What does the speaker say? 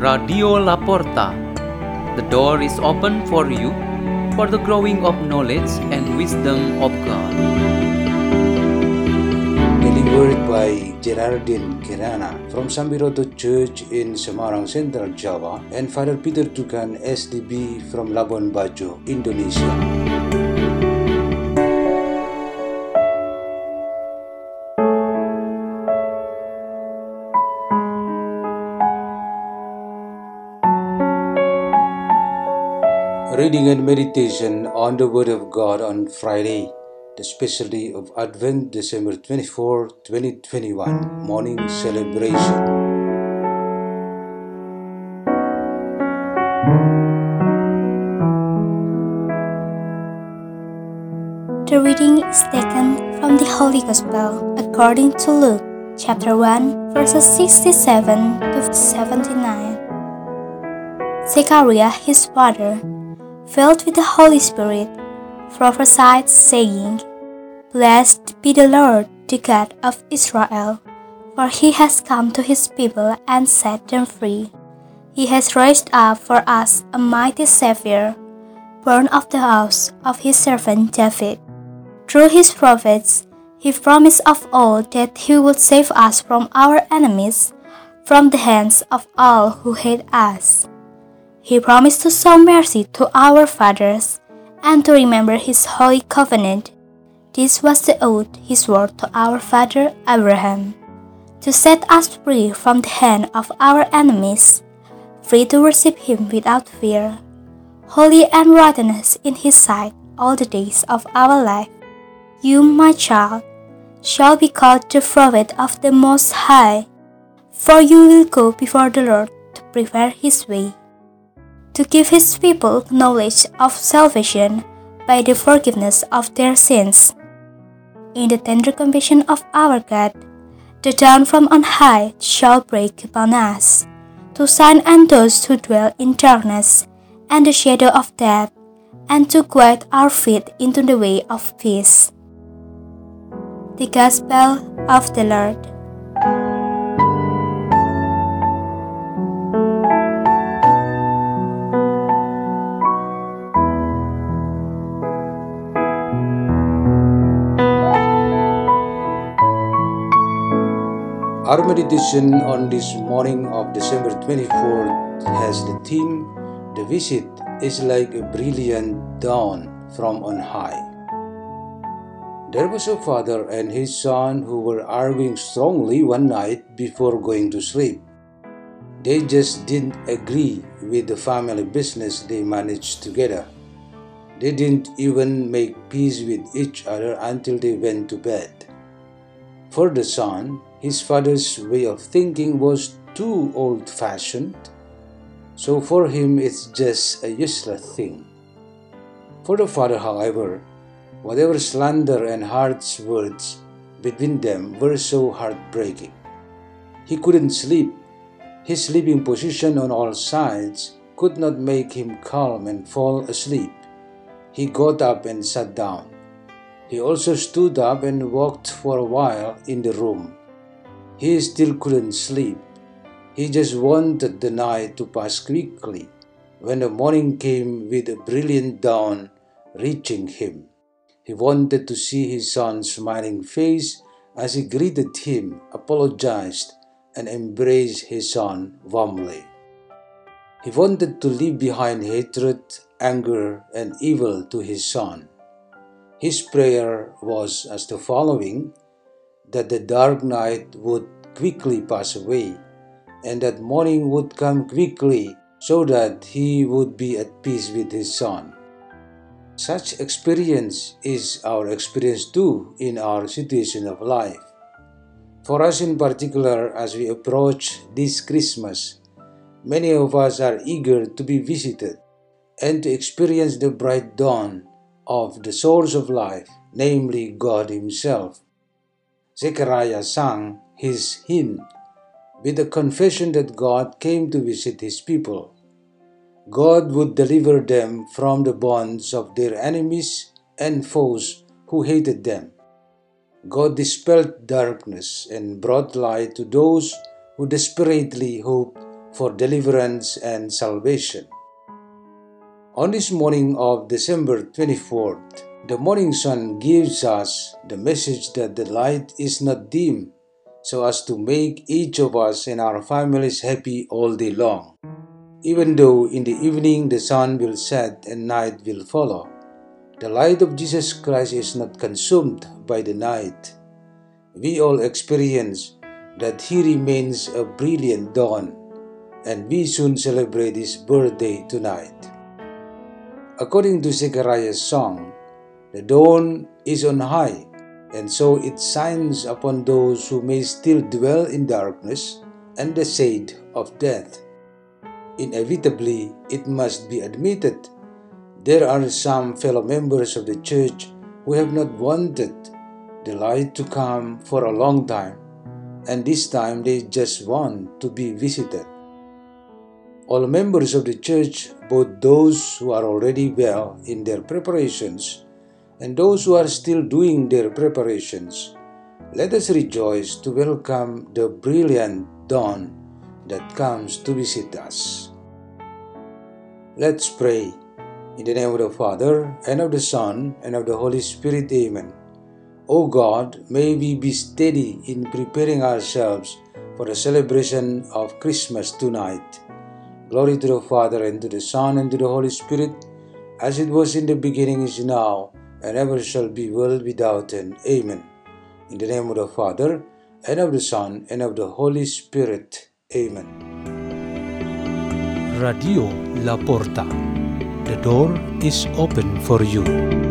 Radio Laporta. The door is open for you for the growing of knowledge and wisdom of God. Delivered by Gerardine Kirana from Sambiroto Church in Semarang, Central Java, and Father Peter Tukan, SDB from Labuan Bajo, Indonesia. Reading and meditation on the Word of God on Friday, the special day of Advent, December 24, 2021, morning celebration. The reading is taken from the Holy Gospel according to Luke, chapter 1, verses 67 to 79. Zechariah, his father, filled with the Holy Spirit, prophesied, saying, Blessed be the Lord, the God of Israel, for he has come to his people and set them free. He has raised up for us a mighty Savior, born of the house of his servant David. Through his prophets, he promised of old that he would save us from our enemies, from the hands of all who hate us. He promised to show mercy to our fathers and to remember his holy covenant. This was the oath he swore to our father Abraham to set us free from the hand of our enemies, free to worship him without fear, holy and righteous in his sight all the days of our life. You, my child, shall be called the prophet of the Most High, for you will go before the Lord to prepare his way, to give his people knowledge of salvation by the forgiveness of their sins. In the tender compassion of our God, the dawn from on high shall break upon us, to shine on those who dwell in darkness and the shadow of death, and to guide our feet into the way of peace. The Gospel of the Lord. Our meditation on this morning of December 24th has the theme The visit is like a brilliant dawn from on high. There was a father and his son who were arguing strongly one night before going to sleep. They just didn't agree with the family business they managed together. They didn't even make peace with each other until they went to bed. For the son, his father's way of thinking was too old fashioned, so for him it's just a useless thing. For the father, however, whatever slander and harsh words between them were so heartbreaking. He couldn't sleep. His sleeping position on all sides could not make him calm and fall asleep. He got up and sat down. He also stood up and walked for a while in the room. He still couldn't sleep. He just wanted the night to pass quickly when the morning came with a brilliant dawn reaching him. He wanted to see his son's smiling face as he greeted him, apologized, and embraced his son warmly. He wanted to leave behind hatred, anger, and evil to his son. His prayer was as the following that the dark night would quickly pass away, and that morning would come quickly so that he would be at peace with his son. Such experience is our experience too in our situation of life. For us in particular, as we approach this Christmas, many of us are eager to be visited and to experience the bright dawn of the source of life, namely God Himself. Zechariah sang his hymn with the confession that God came to visit His people. God would deliver them from the bonds of their enemies and foes who hated them. God dispelled darkness and brought light to those who desperately hoped for deliverance and salvation. On this morning of December 24th, the morning sun gives us the message that the light is not dim so as to make each of us and our families happy all day long. Even though in the evening the sun will set and night will follow, the light of Jesus Christ is not consumed by the night. We all experience that He remains a brilliant dawn, and we soon celebrate His birthday tonight. According to Zechariah's song, the dawn is on high, and so it shines upon those who may still dwell in darkness and the shade of death. Inevitably, it must be admitted, there are some fellow members of the church who have not wanted the light to come for a long time, and this time they just want to be visited. All members of the church, both those who are already well in their preparations and those who are still doing their preparations, let us rejoice to welcome the brilliant dawn that comes to visit us. Let's pray. In the name of the Father, and of the Son, and of the Holy Spirit, Amen. O God, may we be steady in preparing ourselves for the celebration of Christmas tonight. Glory to the Father, and to the Son, and to the Holy Spirit, as it was in the beginning, is now, and ever shall be, world without end. Amen. In the name of the Father, and of the Son, and of the Holy Spirit. Amen. Radio La Porta. The door is open for you.